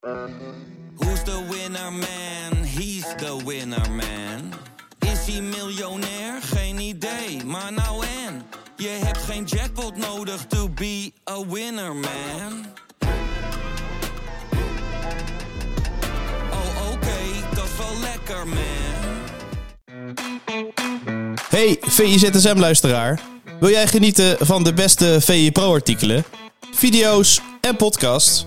Who's the winner man? He's the winner man. Is hij miljonair? Geen idee, maar nou en. Je hebt geen jackpot nodig to be a winner man. Oh oké, dat is wel lekker man. Hey VIZSM-luisteraar. Wil jij genieten van de beste VI Pro-artikelen, video's en podcasts?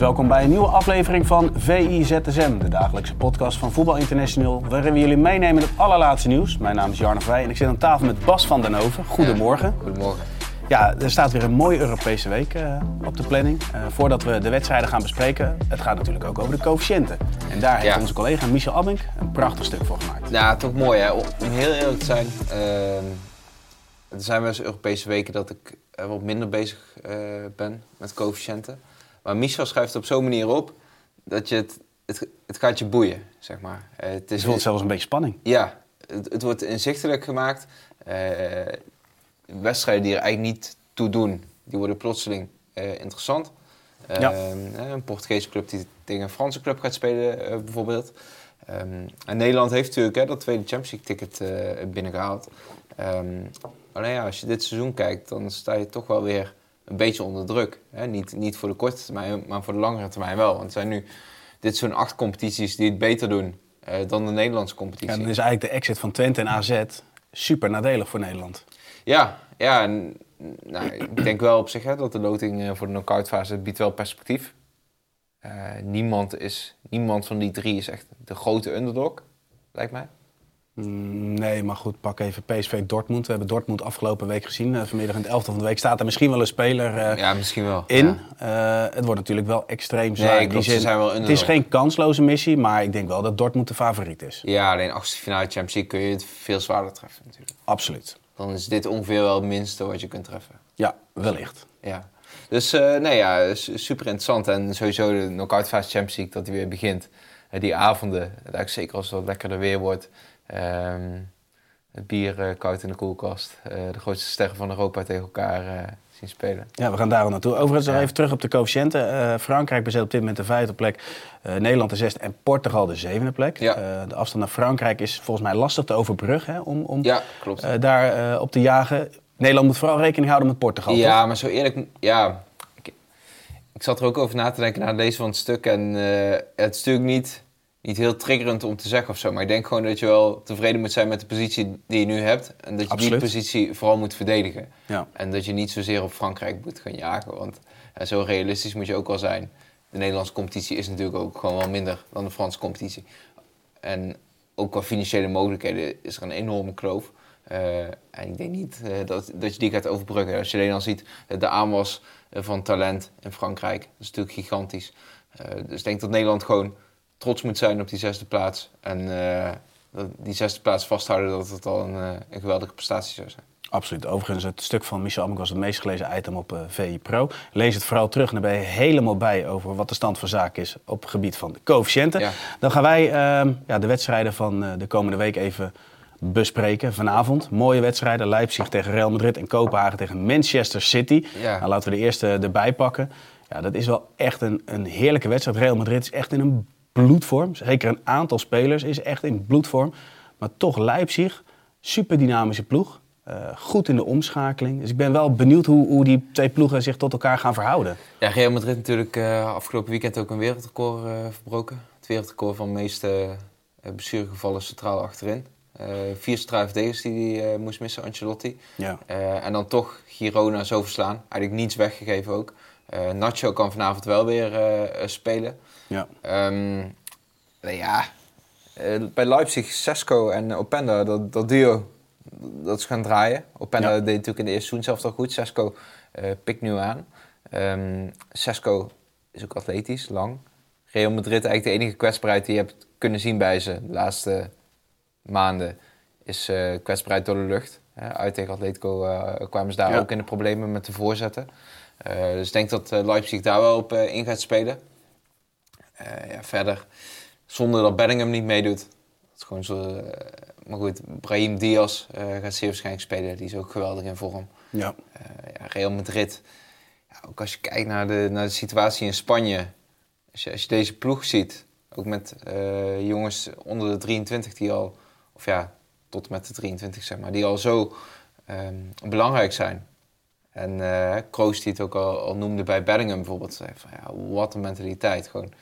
Welkom bij een nieuwe aflevering van VIZSM, de dagelijkse podcast van Voetbal International, waarin we jullie meenemen in het allerlaatste nieuws. Mijn naam is Jarno Vrij en ik zit aan tafel met Bas van den Hoven. Goedemorgen. Goedemorgen. Ja, er staat weer een mooie Europese week eh, op de planning. Eh, voordat we de wedstrijden gaan bespreken, het gaat natuurlijk ook over de coëfficiënten. En daar heeft Ja. onze collega Michel Abink een prachtig stuk voor gemaakt. Ja, toch mooi hè. Om heel eerlijk te zijn. ehm, er zijn wel eens Europese weken dat ik er wat minder bezig eh, ben met coëfficiënten. Maar Michel schrijft het op zo'n manier op dat je het, het, het gaat je boeien, zeg maar. Eh, het is voelt zelfs een beetje spanning. Ja, het, het wordt inzichtelijk gemaakt. Eh, wedstrijden die er eigenlijk niet toe doen, die worden plotseling eh, interessant. Ja. Ehm, een Portugese club die tegen een Franse club gaat spelen, bijvoorbeeld. Ehm, en Nederland heeft natuurlijk hè, dat tweede Champions League ticket eh, binnengehaald. Alleen ja, als je dit seizoen kijkt, dan sta je toch wel weer een beetje onder druk. Hè? Niet, niet voor de korte termijn, maar voor de langere termijn wel. Want er zijn nu dit zo'n acht competities die het beter doen eh, dan de Nederlandse competitie. En dan is eigenlijk de exit van Twente en AZ super nadelig voor Nederland. Ja, ja en, nou, ik denk wel op zich hè, dat de loting eh, voor de knock-outfase biedt wel perspectief. Eh, niemand, is, niemand van die drie is echt de grote underdog, lijkt mij. Nee, maar goed, pak even PSV Dortmund. We hebben Dortmund afgelopen week gezien. Eh, vanmiddag in het elfde van de week staat er misschien wel een speler eh, Ja, misschien wel. in. Ja. Eh, het wordt natuurlijk wel extreem zwaar. Nee, klopt, zin. zijn wel het is geen kansloze missie, maar ik denk wel dat Dortmund de favoriet is. Ja, alleen achtste finale Champions League kun je het veel zwaarder treffen natuurlijk. Absoluut. Dan is dit ongeveer wel het minste wat je kunt treffen. Ja, wellicht. Ja. Dus nee, ja, su- super interessant. En sowieso de knock-out fase Champions League, dat die weer begint. Die avonden, eigenlijk zeker als het wat lekkerder weer wordt. Ehm, het bier eh, koud in de koelkast. Eh, de grootste sterren van Europa tegen elkaar eh, zien spelen. Ja, we gaan daar al naartoe. Overigens nog Ja. even terug op de coëfficiënten. Frankrijk bezet op dit moment de vijfde plek. Nederland de zesde en Portugal de zevende plek. Ja. De afstand naar Frankrijk is volgens mij lastig te overbruggen hè, om, om Ja, klopt. daar op te jagen. Nederland moet vooral rekening houden met Portugal. ja, toch? maar zo eerlijk, ja. Ik, ik zat er ook over na te denken na het lezen van het stuk. En het is natuurlijk niet, niet heel triggerend om te zeggen of zo. Maar ik denk gewoon dat je wel tevreden moet zijn met de positie die je nu hebt. En dat je Absoluut. die positie vooral moet verdedigen. Ja. En dat je niet zozeer op Frankrijk moet gaan jagen. Want zo realistisch moet je ook wel zijn. De Nederlandse competitie is natuurlijk ook gewoon wel minder dan de Franse competitie. En ook qua financiële mogelijkheden is er een enorme kloof. Eh, en ik denk niet eh, dat, dat je die gaat overbruggen. Als je alleen al ziet eh, de aanwas van talent in Frankrijk, dat is natuurlijk gigantisch. Dus ik denk dat Nederland gewoon trots moet zijn op die zesde plaats. En eh, die zesde plaats vasthouden, dat het al een, eh, een geweldige prestatie zou zijn. Absoluut. Overigens, het stuk van Michel Amink was het meest gelezen item op eh, VI Pro. Lees het vooral terug en dan ben je helemaal bij over wat de stand van zaken is op het gebied van de coëfficiënten. Ja. Dan gaan wij ehm, ja, de wedstrijden van de komende week even bespreken. Vanavond mooie wedstrijden. Leipzig tegen Real Madrid en Kopenhagen tegen Manchester City. Ja. Nou, laten we de eerste erbij pakken. Ja, dat is wel echt een, een heerlijke wedstrijd. Real Madrid is echt in een bloedvorm. Zeker een aantal spelers is echt in bloedvorm. Maar toch Leipzig, super dynamische ploeg. Eh, goed in de omschakeling. Dus ik ben wel benieuwd hoe, hoe die twee ploegen zich tot elkaar gaan verhouden. Ja, Real Madrid natuurlijk eh, afgelopen weekend ook een wereldrecord eh, verbroken. Het wereldrecord van de meeste blessuregevallen centraal achterin. Vier centrale verdedigers die hij moest missen, Ancelotti. Ja. En dan toch Girona zo verslaan. Eigenlijk niets weggegeven ook. Eh, Nacho kan vanavond wel weer eh, spelen. Ja. Ehm, nou ja, eh, bij Leipzig, Sesco en Openda, dat, dat duo, dat is gaan draaien. Openda Ja. deed natuurlijk in de eerste seizoen zelf al goed. Sesco eh, pikt nu aan. Ehm Sesco is ook atletisch, lang. Real Madrid eigenlijk de enige kwetsbaarheid die je hebt kunnen zien bij ze de laatste maanden is uh, kwetsbaarheid door de lucht. uit tegen Atletico uh, kwamen ze daar ook in de problemen met de voorzetten. Uh, dus ik denk dat Leipzig daar wel op in gaat spelen. ja, verder, zonder dat Bellingham niet meedoet. Dat is gewoon zo, maar goed, Brahim Diaz gaat zeer waarschijnlijk spelen. Die is ook geweldig in vorm. Ja. ja Real Madrid, ja, ook als je kijkt naar de, naar de situatie in Spanje. Als je, als je deze ploeg ziet, ook met jongens onder de 23 die al of ja, tot met de 23 zeg maar, die al zo ehm, belangrijk zijn. En uh, Kroos die het ook al, al, noemde bij Bellingham bijvoorbeeld, zei van ja, wat een mentaliteit. Gewoon,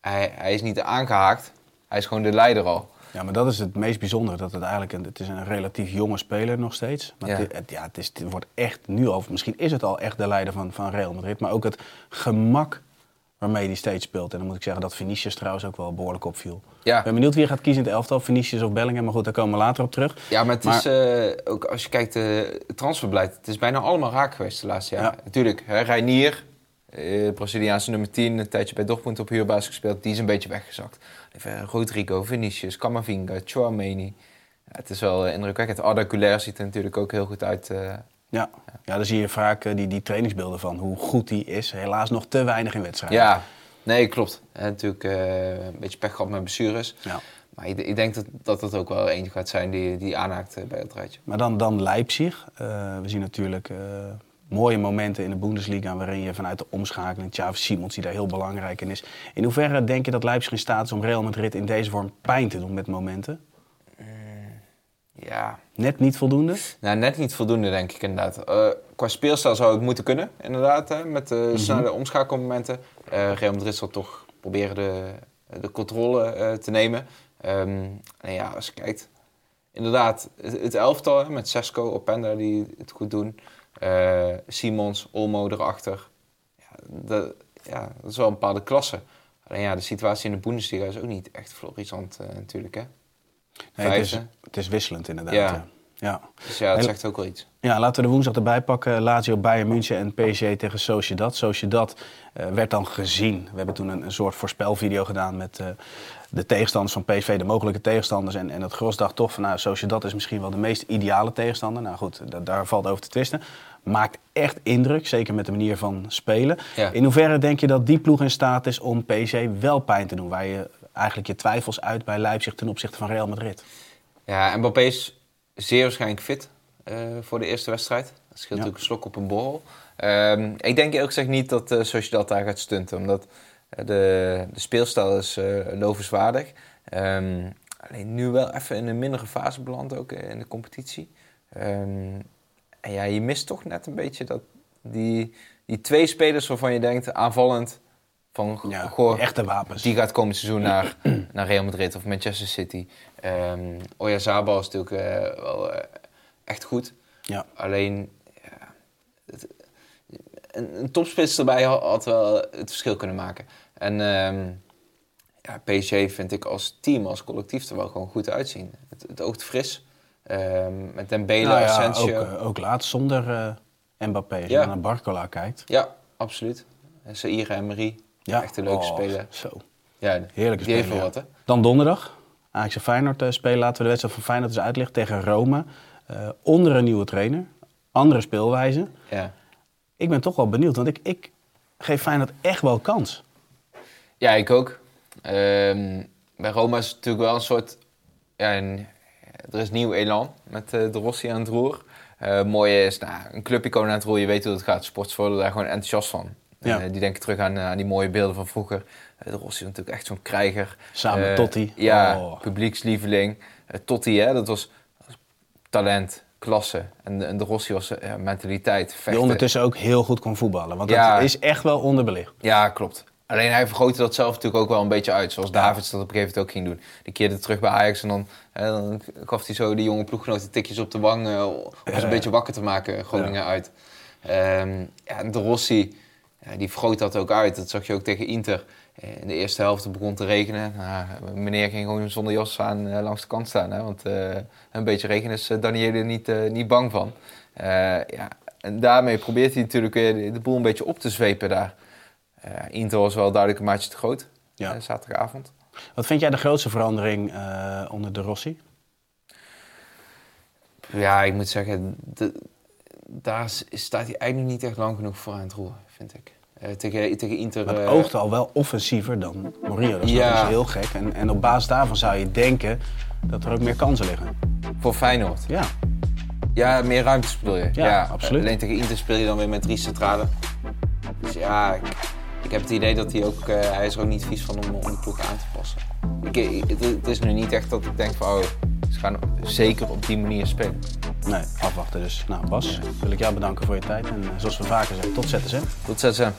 hij, hij is niet aangehaakt, hij is gewoon de leider al. Ja, maar dat is het meest bijzondere. Dat het eigenlijk een, het is een relatief jonge speler nog steeds. Maar ja. Het, ja, het, is, het wordt echt nu al, misschien is het al echt de leider van, van Real Madrid. Maar ook het gemak waarmee hij steeds speelt. En dan moet ik zeggen dat Vinicius trouwens ook wel behoorlijk opviel. Ja. Ik ben benieuwd wie je gaat kiezen in het elftal, Vinicius of Bellingham. Maar goed, daar komen we later op terug. Ja, maar het is uh, ook als je kijkt het uh, transferbeleid, het is bijna allemaal raak geweest de laatste jaren. Ja. Natuurlijk, hè, Reinier, uh, Braziliaanse nummer 10, een tijdje bij Dortmund op huurbasis gespeeld, die is een beetje weggezakt. Even Rodrigo, Vinicius, Camavinga, Chouameni. Ja, het is wel indrukwekkend. Arda Güler ziet er natuurlijk ook heel goed uit ja. ja, dan zie je vaak uh, die, die trainingsbeelden van hoe goed die is. Helaas nog te weinig in wedstrijden. Ja, nee, klopt. En natuurlijk uh, een beetje pech gehad met blessures. Ja. Maar ik, ik, denk dat, dat het ook wel eentje gaat zijn die, die aanhaakt uh, bij het rijtje. Maar dan, dan Leipzig. we zien natuurlijk mooie momenten in de Bundesliga... waarin je vanuit de omschakeling, Xavi Simons, die daar heel belangrijk in is. In hoeverre denk je dat Leipzig in staat is om Real Madrid in deze vorm pijn te doen met momenten? Ja. Net niet voldoende? Nou, net niet voldoende, denk ik inderdaad. Uh, qua speelstijl zou het moeten kunnen, inderdaad. Hè, met de mm snelle omschakelmomenten. Uh, Real Madrid zal toch proberen de, de controle uh, te nemen. Um, en ja, als je kijkt... Inderdaad, het, het elftal met Sesco, Openda die het goed doen. Simons, Olmo erachter. Ja dat, ja, dat is wel een bepaalde klasse. Alleen ja, de situatie in de Bundesliga is ook niet echt florissant natuurlijk, hè. Nee, het, is, het, is, wisselend inderdaad. Ja. ja. Dus ja, dat zegt ook wel iets. Ja, laten we de woensdag erbij pakken. Lazio, Bayern München en PSG tegen Sociedad. Sociedad uh, werd dan gezien. We hebben toen een, een soort voorspelvideo gedaan met uh, de tegenstanders van PSV, de mogelijke tegenstanders. En, en het gros dacht toch van, nou, Sociedad is misschien wel de meest ideale tegenstander. Nou goed, daar valt over te twisten. Maakt echt indruk, zeker met de manier van spelen. In hoeverre denk je dat die ploeg in staat is om PSG wel pijn te doen? Waar je eigenlijk je twijfels uit bij Leipzig ten opzichte van Real Madrid. Ja, Mbappé is zeer waarschijnlijk fit uh, voor de eerste wedstrijd. Dat scheelt natuurlijk een slok op een borrel. Um, ik denk eerlijk gezegd niet dat uh, Sociedad daar gaat stunten. Omdat uh, de, de speelstijl is lovenswaardig. Um, alleen nu wel even in een mindere fase beland ook in de competitie. Um, en ja, je mist toch net een beetje dat die, die twee spelers waarvan je denkt aanvallend van ja, goh, echte wapens. Die gaat komend seizoen naar, naar Real Madrid of Manchester City. Um, Oyarzabal is natuurlijk uh, wel uh, echt goed. Ja. Alleen ja, het, een, een topspits erbij had, had, wel het verschil kunnen maken. En um, ja, PSG vind ik als team, als collectief er wel gewoon goed uitzien. Het, het oogt fris. Um, met Dembele, nou ja. Ook, uh, ook laat zonder Mbappé, als ja. je naar Barcola kijkt. Ja, absoluut. Saïra en Marie. Ja. Echt een leuke oh, speler. Zo. Ja, Heerlijke die speler. wat, hè? Dan donderdag. Ajax Feyenoord uh, spelen. Laten we de wedstrijd van Feyenoord eens uitleggen tegen Rome. Uh, onder een nieuwe trainer. Andere speelwijze. Ja. Ik ben toch wel benieuwd, want ik, ik geef Feyenoord echt wel kans. Ja, ik ook. Um, bij Roma is het natuurlijk wel een soort... Ja, een, er is nieuw elan met uh, de Rossi aan het roer. Uh, mooie is, nou, een clubicoon aan het roer, je weet hoe het gaat. Sports worden daar gewoon enthousiast van. Ja. Uh, die denken terug aan, aan, die mooie beelden van vroeger. de Rossi was natuurlijk echt zo'n krijger. Samen met Totti. Ja, oh. publiekslieveling. Totti, hè, dat was talent, klasse. En, en de Rossi was mentaliteit, vechten. Die ondertussen ook heel goed kon voetballen. Want ja. dat is echt wel onderbelicht. Ja, klopt. Alleen hij vergrootte dat zelf natuurlijk ook wel een beetje uit. Zoals Davids dat op een gegeven moment ook ging doen. Die keerde terug bij Ajax en dan, hè, dan gaf hij zo die jonge ploeggenoten tikjes op de wang. Uh, om ze een beetje wakker te maken, Groningen uit. Um, ja, de Rossi, ja, die vergroot dat ook uit. Dat zag je ook tegen Inter. In de eerste helft begon te regenen. Nou, meneer ging gewoon zonder jas aan uh, langs de kant staan. Hè, want uh, een beetje regen is Daniele niet, niet bang van. ja, en daarmee probeert hij natuurlijk weer de boel een beetje op te zwepen daar. Inter was wel duidelijk een maatje te groot. Ja. eh, zaterdagavond. Wat vind jij de grootste verandering eh, onder de Rossi? Ja, ik moet zeggen, de- daar staat hij eigenlijk niet echt lang genoeg voor aan het roer, vind ik. Eh, tegen, tegen Inter... Het eh, oogde al wel offensiever dan Mourinho. Dat is Ja. heel gek. En, en op basis daarvan zou je denken dat er ook meer kansen liggen. Voor Feyenoord. Ja, Ja, meer ruimtes bedoel je? Ja, absoluut. Alleen tegen Inter speel je dan weer met drie centrale. Dus ja, ik, ik heb het idee dat hij ook... eh, hij is er ook niet vies van om, om de ploeg aan te passen. Ik- het, het is nu niet echt dat ik denk van... Oh, ze gaan zeker op die manier spelen. Nee, afwachten dus. Nou Bas, wil ik jou bedanken voor je tijd. En eh, zoals we vaker zeggen, tot ZSM. Tot ZSM.